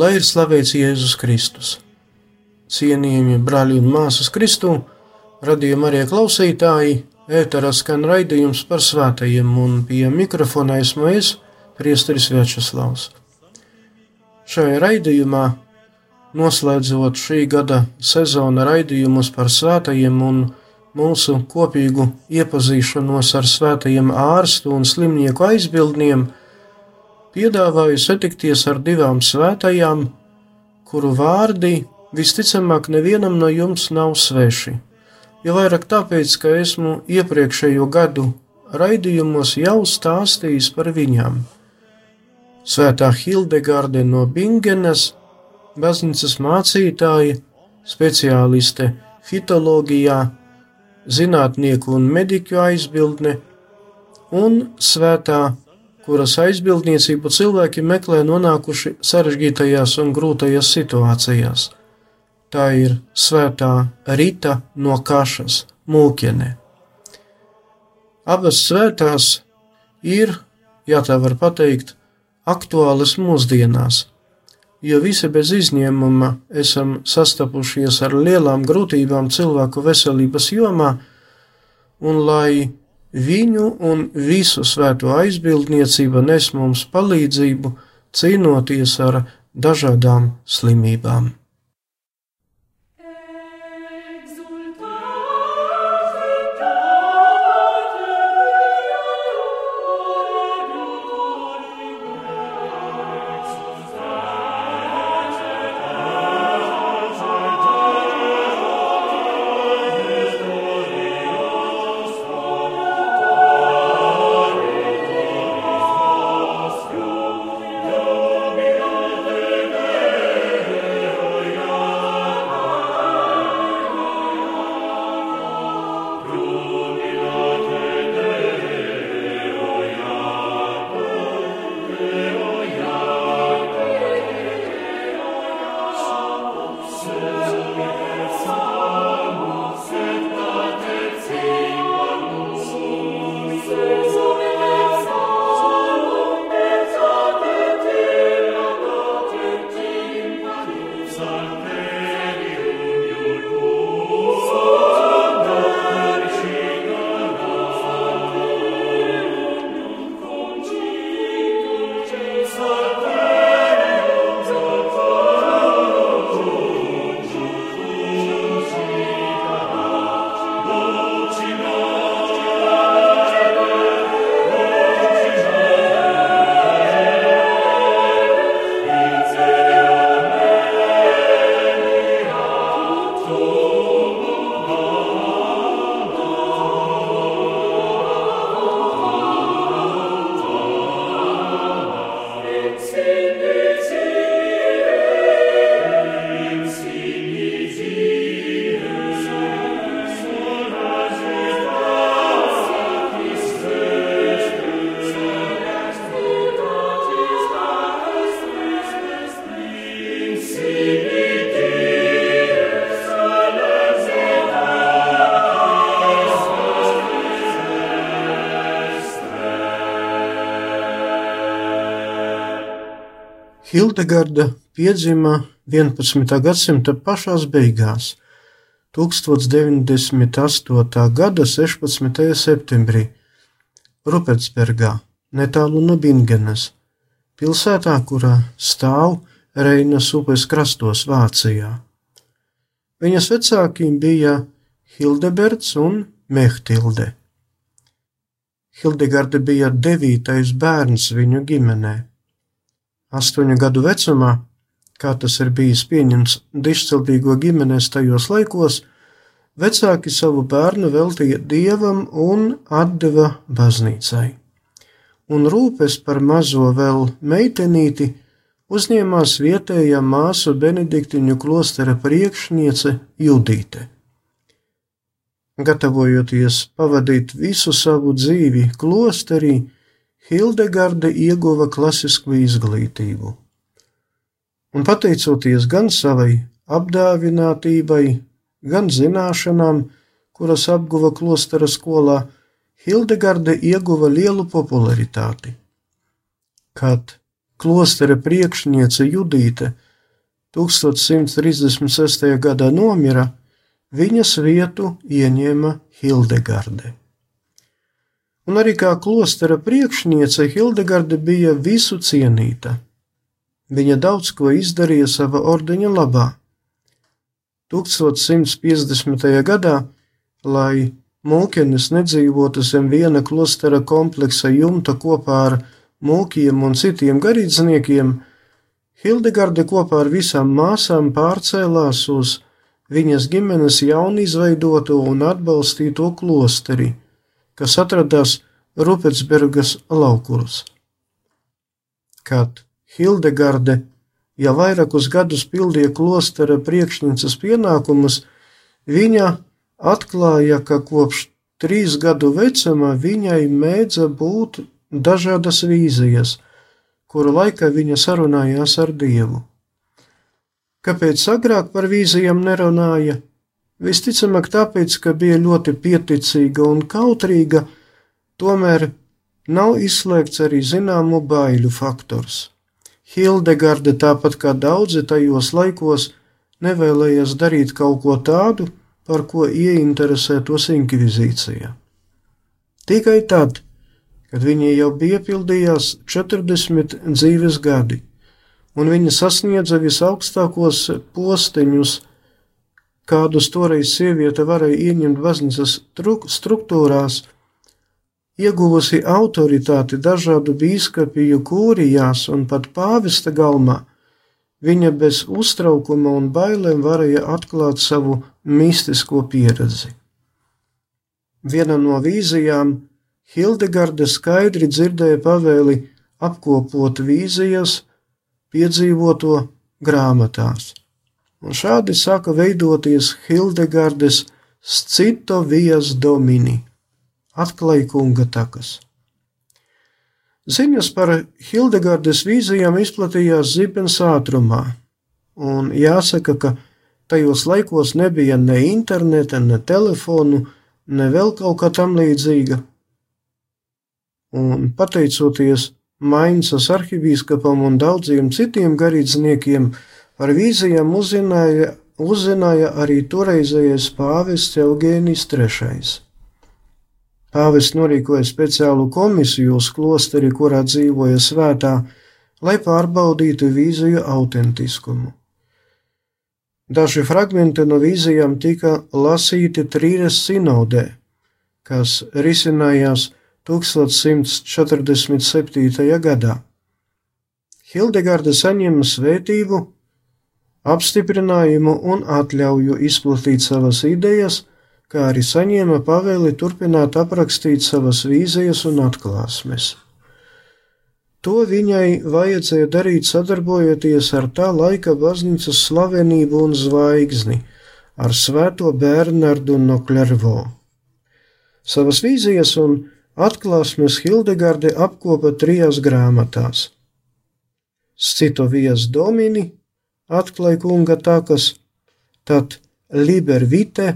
Lai ir slavēts Jēzus Kristus! Cienījamie brāļi un māsas Kristū, radījuma arī klausītāji, ēterā skan raidījums par svētajiem, un pie mikrofona esmu es, Priesteris Večeslavs. Šajā raidījumā, noslēdzot šī gada sezona raidījumus par svētajiem un mūsu kopīgu iepazīšanos ar svētajiem ārstu un slimnieku aizbildniem, piedāvāju satikties ar divām svētajām, kuru vārdi visticamāk nevienam no jums nav sveši. Jo vairāk tāpēc, ka esmu iepriekšējo gadu raidījumos jau stāstījis par viņām. Svētā Hildegarde no Bingenes, baznīcas mācītāja, speciāliste fitoloģijā, zinātnieku un mediķu aizbildne, un svētā, kuras aizbildniecību cilvēki meklē nonākuši sarežģītajās un grūtajās situācijās. Tā ir svētā Rita no Kašas, Mūkene. Abas svētās ir, ja tā var teikt, aktuālas mūsdienās, jo visi bez izņēmuma esam sastapušies ar lielām grūtībām cilvēku veselības jomā, un lai viņu un visu svēto aizbildniecība nes mums palīdzību cīnoties ar dažādām slimībām. Hildegarda piedzima 11. gadsimta pašās beigās, 1098. gada 16. septembrī, Rupetsbergā, netālu no Bingenes, pilsētā, kurā stāv Reinas upes krastos Vācijā. Viņas vecāki bija Hildeberts un Mehtilde. Hildegarde bija devītais bērns viņu ģimenē. Astoņu gadu vecumā, kā tas ir bijis pieņemts dišcildīgo ģimenēs tajos laikos, vecāki savu bērnu veltīja dievam un atdeva baznīcai. Un rūpes par mazo vēl meitenīti uzņēmās vietējā māsu Benediktiņu klostera priekšniece Judīte. Gatavojoties pavadīt visu savu dzīvi klosterī, Hildegarde ieguva klasisku izglītību. Un pateicoties gan savai apdāvinātībai, gan zināšanām, kuras apguva klostera skolā, Hildegarde ieguva lielu popularitāti. Kad klostera priekšniece Judīte 1136. gadā nomira, viņas vietu ieņēma Hildegarde. Un arī kā klostera priekšniece Hildegarde bija visu cienīta. Viņa daudz ko izdarīja sava ordeņa labā. 1150. gadā, lai mūkenes nedzīvotu zem viena klostera kompleksa jumta kopā ar mūkiem un citiem garīdzniekiem, Hildegarde kopā ar visām māsām pārcēlās uz viņas ģimenes jaunizveidoto un atbalstīto klosteri, kas atradās Rupetsbergas laukuros. Kad Hildegarde jau vairākus gadus pildīja klostera priekšnices pienākumus, viņa atklāja, ka kopš trīs gadu vecuma viņai mēdza būt dažādas vīzijas, kuru laikā viņa sarunājās ar Dievu. Kāpēc agrāk par vīzijām nerunāja? Visticamāk, tāpēc, ka bija ļoti pieticīga un kautrīga, tomēr nav izslēgts arī zināmu baiļu faktors. Hildegarde, tāpat kā daudzi tajos laikos, nevēlējās darīt kaut ko tādu, par ko ieinteresētos inkvizīcija. Tikai tad, kad viņai jau bija pildījās 40 dzīves gadi, un viņa sasniedza visaugstākos posteņus, kādus toreiz sieviete varēja ieņemt baznīcas struktūrās, ieguvusi autoritāti dažādu bīskapiju kūrijās un pat pāvesta galmā, viņa bez uztraukuma un bailēm varēja atklāt savu mistisko pieredzi. Viena no vīzijām Hildegarde skaidri dzirdēja pavēli apkopot vīzijas, piedzīvoto grāmatās. Un šādi sāka veidoties Hildegardes Scito Vijas Domini, atklājkunga takas. Ziņas par Hildegardes vīzijām izplatījās zibens ātrumā, un jāsaka, ka tajos laikos nebija ne interneta, ne telefonu, ne vēl kaut kā tam līdzīga. Un pateicoties Mainzas arhibīskapam un daudziem citiem garīdzniekiem par vīzijām uzzināja, uzzināja arī toreizējais pāvests Eugēnijas III. Pāvests norīkoja speciālu komisiju uz klosteri, kurā dzīvoja svētā, lai pārbaudītu vīziju autentiskumu. Daži fragmenti no vīzijām tika lasīti Trīres sinodē, kas risinājās 1147. gadā. Hildegarda saņēma svētību, apstiprinājumu un atļauju izplatīt savas idejas, kā arī saņēma pavēli turpināt aprakstīt savas vīzijas un atklāsmes. To viņai vajadzēja darīt sadarbojoties ar tā laika baznīcas slavenību un zvaigzni, ar svēto Bernardu no Klervo. Savas vīzijas un Atklāsmes Hildegarde apkopa trijās grāmatās - Scitovijas domini, atklāja kunga takas, tad Liber Vite,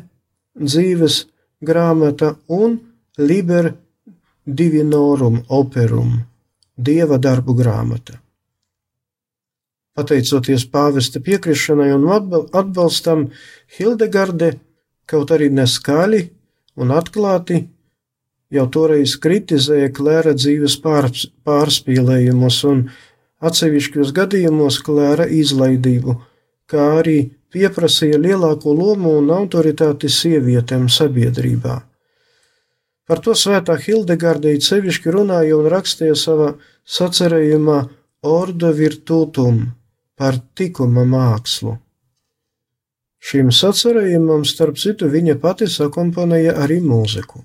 dzīves grāmata un Liber Divinorum Operum, dieva darbu grāmata. Pateicoties pāvesta piekrišanai un atbalstam, Hildegarde, kaut arī neskaļi un atklāti, jau toreiz kritizēja klēra dzīves pārspīlējumus un atsevišķos gadījumos klēra izlaidību, kā arī pieprasīja lielāko lomu un autoritāti sievietēm sabiedrībā. Par to svētā Hildegardija sevišķi runāja un rakstīja savā sacerējumā Ordo virtutum par tikuma mākslu. Šim sacerējumam, starp citu, viņa pati sakomponēja arī mūziku.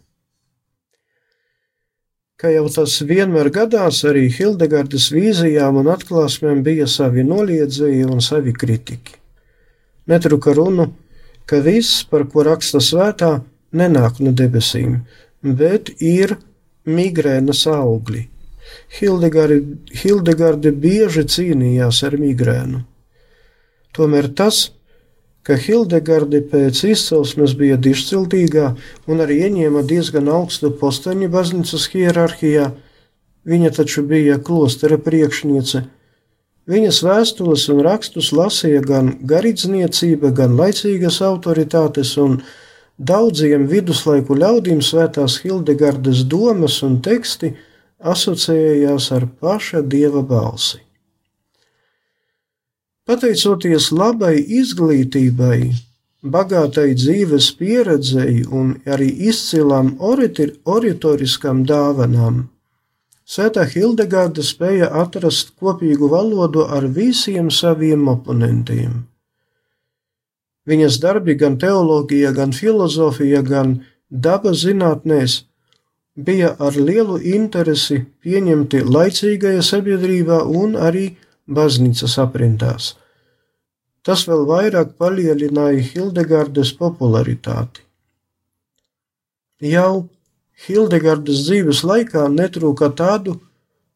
Kā jau tas vienmēr gadās, arī Hildegardas vīzijām un atklāsmēm bija savi noliedzēji un savi kritiķi netruka runu, ka viss, par ko raksta svētā, nenāk no debesīm, bet ir migrēnas augļi. Hildegardi, Hildegardi bieži cīnījās ar migrēnu. Tomēr tas, ka Hildegardi pēc izcelsmes bija dišciltīgā un arī ieņēma diezgan augstu posteņu baznīcas hierarhijā, viņa taču bija klostera priekšniece, Viņas vēstules un rakstus lasīja gan garīdzniecība, gan laicīgas autoritātes, un daudziem viduslaiku ļaudīm svētās Hildegardas domas un teksti asociējās ar paša dieva balsi. Pateicoties labai izglītībai, bagātai dzīves pieredzei un arī izcilām oratoriskām dāvanām, Svētā Hildegārda spēja atrast kopīgu valodu ar visiem saviem oponentiem. Viņas darbi gan teoloģija, gan filozofija, gan dabas zinātnēs bija ar lielu interesi pieņemti laicīgajā sabiedrībā un arī baznīcas aprindās. Tas vēl vairāk palielināja Hildegārdas popularitāti. Jau Hildegardas dzīves laikā netrūka tādu,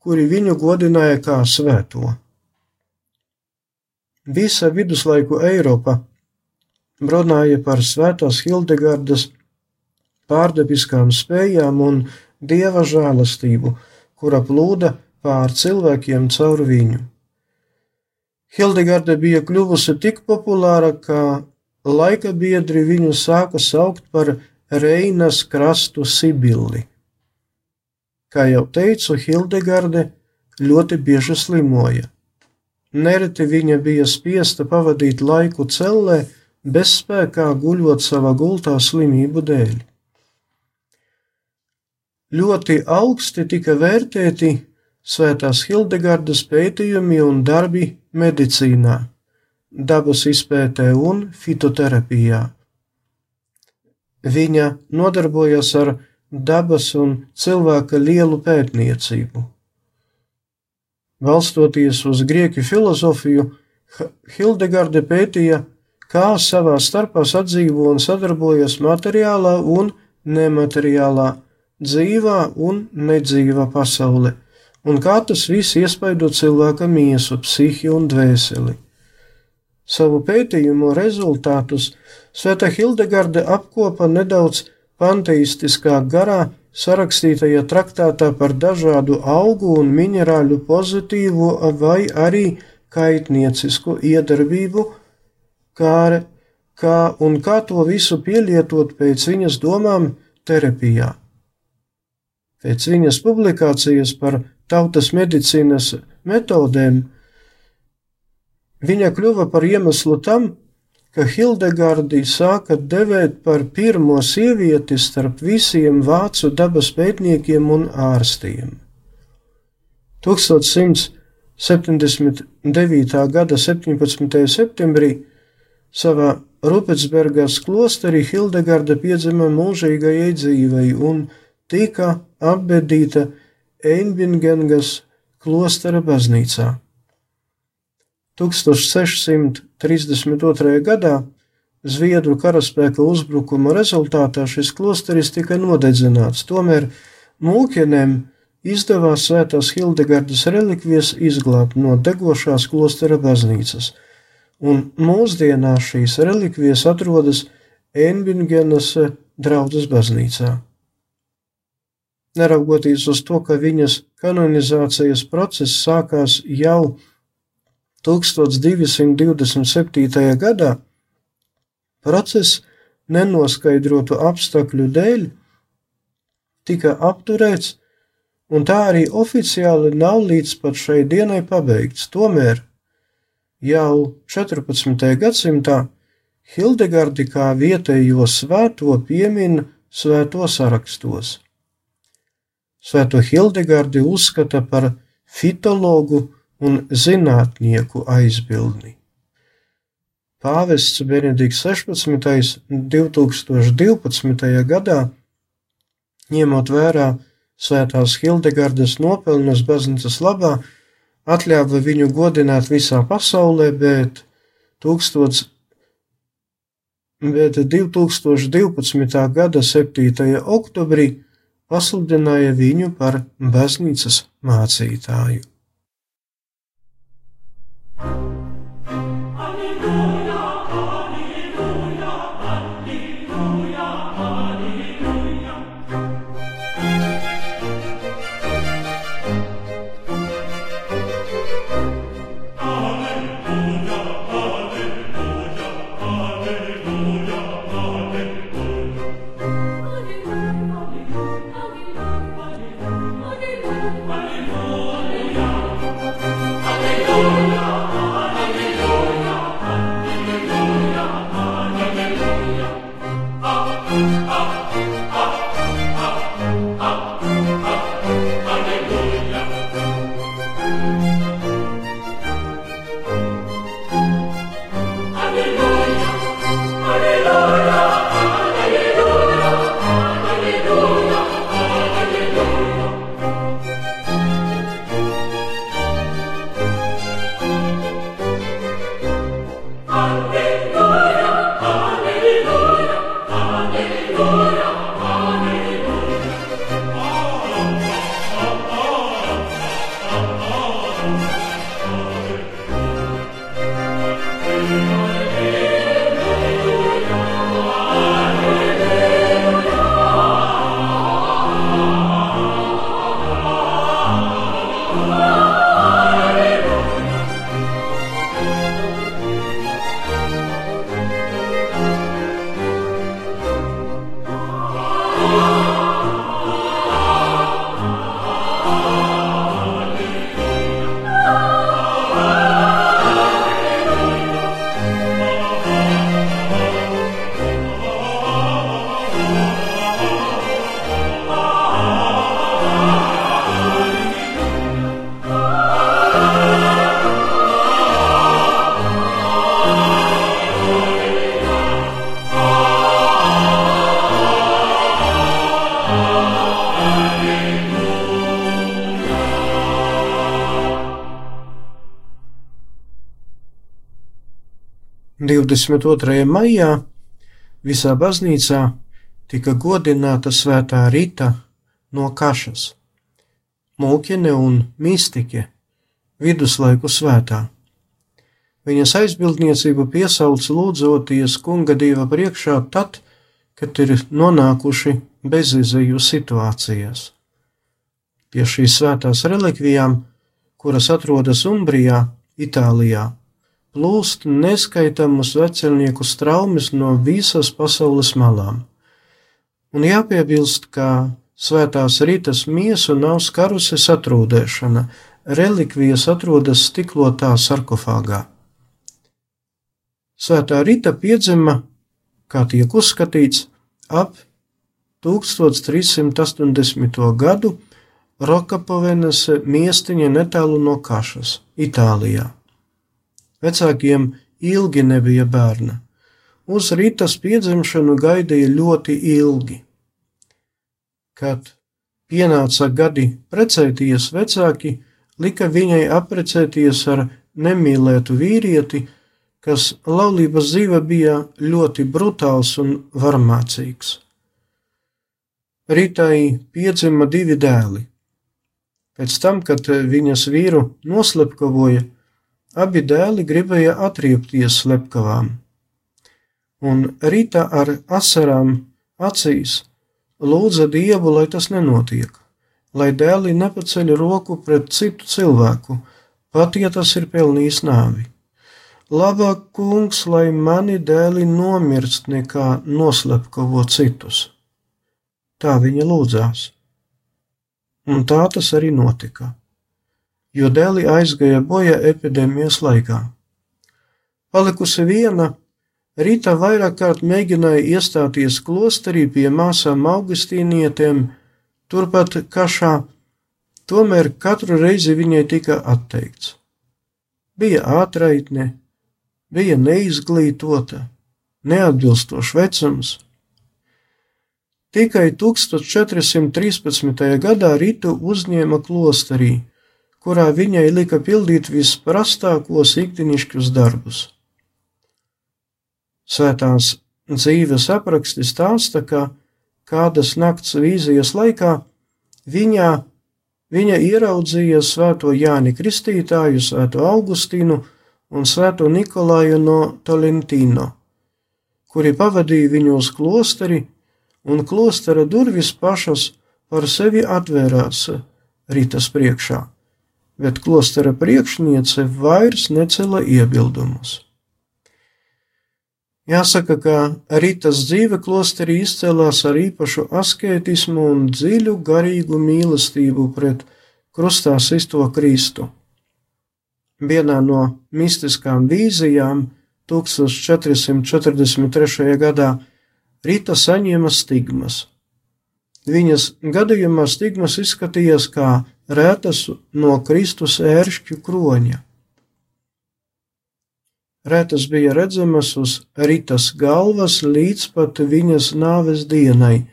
kuri viņu godināja kā svēto. Visa viduslaiku Eiropa runāja par svētās Hildegardas pārdabiskām spējām un dieva žēlastību, kura plūda pār cilvēkiem caur viņu. Hildegarda bija kļuvusi tik populāra, ka laika biedri viņu sāka saukt par Reinas krastu Sibilli. Kā jau teicu, Hildegarde ļoti bieži slimoja. Nereti viņa bija spiesta pavadīt laiku cellē, bezspēkā guļot savā gultā slimību dēļ. Ļoti augsti tika vērtēti Svētās Hildegardas pētījumi un darbi medicīnā, dabas izpētē un fitoterapijā. Viņa nodarbojas ar dabas un cilvēka lielu pētniecību. Balstoties uz grieķu filozofiju, Hildegarde pētīja, kā savā starpā sadzīvo un sadarbojas materiālā un nemateriālā, dzīvā un nedzīvā pasaule, un kā tas viss iespaido cilvēka miesu, psihi un dvēseli. Savu pētījumu rezultātus Svētā Hildegarde apkopa nedaudz panteistiskā garā sarakstītajā traktātā par dažādu augu un minerāļu pozitīvo vai arī kaitniecisku iedarbību, kā, kā un kā to visu pielietot pēc viņas domām terapijā. Pēc viņas publikācijas par tautas medicīnas metodēm viņa kļuva par iemeslu tam, ka Hildegardi sāka devēt par pirmo sievieti starp visiem vācu dabas pētniekiem un ārstiem. 1179. gada 17. septembrī savā Rupetsbergas klosterī Hildegarda piedzima mūžīgajai dzīvei un tika apbedīta Einbingengas klostera baznīcā. 1632. gadā Zviedru karaspēka uzbrukuma rezultātā šis klosteris tika nodedzināts, tomēr mūkiem izdevās svētās Hildegardas relikvijas izglābt no degošās klostera baznīcas, un mūsdienās šīs relikvijas atrodas Enbingenas draudzes baznīcā. Neraugoties uz to, ka viņas kanonizācijas process sākās jau 1227. gadā process nenoskaidrotu apstākļu dēļ tika apturēts, un tā arī oficiāli nav līdz pat šai dienai pabeigts. Tomēr jau 14. gadsimtā Hildegardi kā vietējo svēto piemin svēto sarakstos. Svēto Hildegardi uzskata par fitologu un zinātnieku aizbildni. Pāvests Benedikts 16. 2012. gadā, ņemot vērā svētās Hildegardas nopelnus baznīcas labā, atļāva viņu godināt visā pasaulē, bet, 1000, bet 2012. gada 7. oktobrī pasludināja viņu par baznīcas mācītāju. Divdesmit otrajā maijā visā baznīcā tika godināta svētā Rita no Kašas, mūķene un mistike, viduslaiku svētā. Viņas aizbildniecību piesauc lūdzoties kunga dieva priekšā tad, kad ir nonākuši bezizēju situācijās. Pie šīs svētās relikvijām, kuras atrodas Umbrijā, Itālijā, plūst neskaitāmus vecernieku straumes no visas pasaules malām. Un jāpiebilst, ka svētās rītas miesu nav skarusi satrūdēšana, relikvijas atrodas stiklotā sarkofāgā. Svētā Rita piedzima, kā tiek uzskatīts, ap 1380. gadu Rokapovenas miestiņa netālu no Kašas, Itālijā. Vecākiem ilgi nebija bērna. Uz Ritas piedzimšanu gaidīja ļoti ilgi. Kad pienāca gadi precēties, vecāki lika viņai apprecēties ar nemīlētu vīrieti, kas laulības dzīve bija ļoti brutāls un varmācīgs. Rītai piedzima divi dēli. Pēc tam, kad viņas vīru noslepkavoja, abi dēli gribēja atriepties slepkavām, un Rīta ar asarām acīs lūdza Dievu, lai tas nenotiek, lai dēli nepaceļ roku pret citu cilvēku, pat ja tas ir pelnījis nāvi. Labāk, kungs, lai mani dēli nomirst, nekā noslepkavo citus. Tā viņa lūdzās. un tā tas arī notika, jo Deli aizgāja bojā epidēmijas laikā. Palikusi viena, Rīta vairāk kārt mēģināja iestāties klosterī pie māsām augustīnietiem, turpat kašā, tomēr katru reizi viņai tika atteikts. Bija ātraitne, bija neizglītota, neatbilstošs vecums, Tikai 1413. gadā Ritu uzņēma klosterī, kurā viņai lika pildīt visprastākos ikdienišķus darbus. Svētās dzīves apraksti stāsta, ka kādas nakts vīzijas laikā viņā, viņa ieraudzīja svēto Jāni Kristītāju, svēto Augustīnu un svēto Nikolāju no Tolentino, kuri pavadīja viņu uz klosteri, un klostera durvis pašas par sevi atvērās Rītas priekšā, bet klostera priekšniece vairs necela iebildumus. Jāsaka, ka Rītas dzīve klosterī izcēlās ar īpašu asketismu un dziļu garīgu mīlestību pret krustā sisto Kristu. Vienā no mistiskām vīzijām 1443. gadā Rīta saņēma stigmas. Viņas gadījumā stigmas izskatījās kā rētas no Kristus ēršķu kroņa. Rētas bija redzamas uz Rītas galvas līdz pat viņas nāves dienai,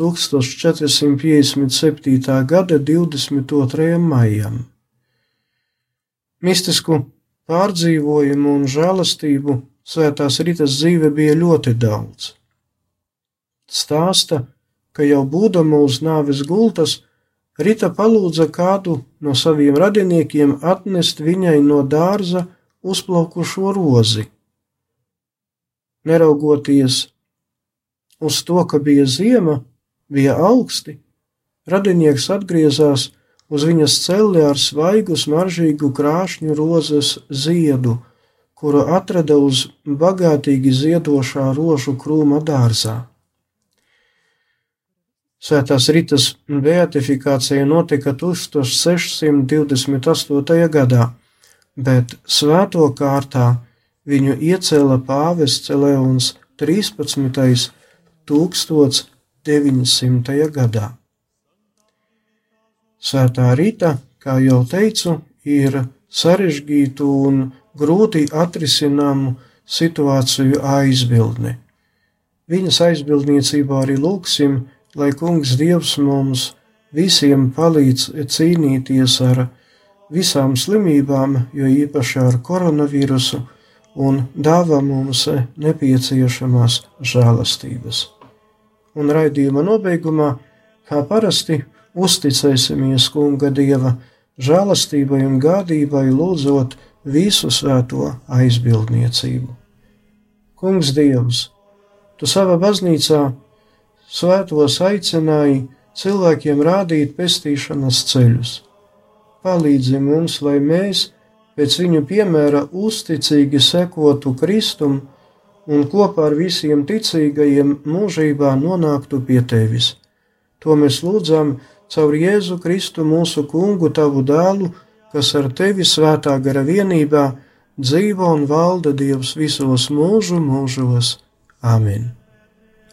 1457. gada 22. maijam. Mistisku pārdzīvojumu un žēlastību svētās Rītas dzīve bija ļoti daudz stāsta, ka jau būdama uz nāves gultas, Rita palūdza kādu no saviem radiniekiem atnest viņai no dārza uzplaukušo rozi. Neraugoties uz to, ka bija ziema, bija augsti, radinieks atgriezās uz viņas celi ar svaigu, smaržīgu krāšņu rozes ziedu, kuru atrada uz bagātīgi ziedošā rožu krūma dārzā. Svētās Ritas beatifikācija notika 1628. gadā, bet svēto kārtā viņu iecēla pāvests Leons 13. 1900. gadā. Svētā Rita, kā jau teicu, ir sarežģītu un grūti atrisināmu situāciju aizbildne. Viņas aizbildniecībā arī lūksim lai Kungs Dievs mums visiem palīdz cīnīties ar visām slimībām, jo īpaši ar koronavīrusu, un dāvā mums nepieciešamās žēlastības. Un raidījuma nobeigumā, kā parasti, uzticēsimies Kunga Dieva žēlastībai un gādībai, lūdzot visu svēto aizbildniecību. Kungs Dievs, Tu savā baznīcā svētos aicināja cilvēkiem rādīt pestīšanas ceļus. Palīdzi mums, lai mēs pēc viņu piemēra uzticīgi sekotu Kristum un kopā ar visiem ticīgajiem mūžībā nonāktu pie tevis. To mēs lūdzam caur Jēzu Kristu mūsu kungu, tavu dēlu, kas ar tevi svētā gara vienībā dzīvo un valda Dievs visos mūžu mūžos. Āmen!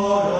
Oh.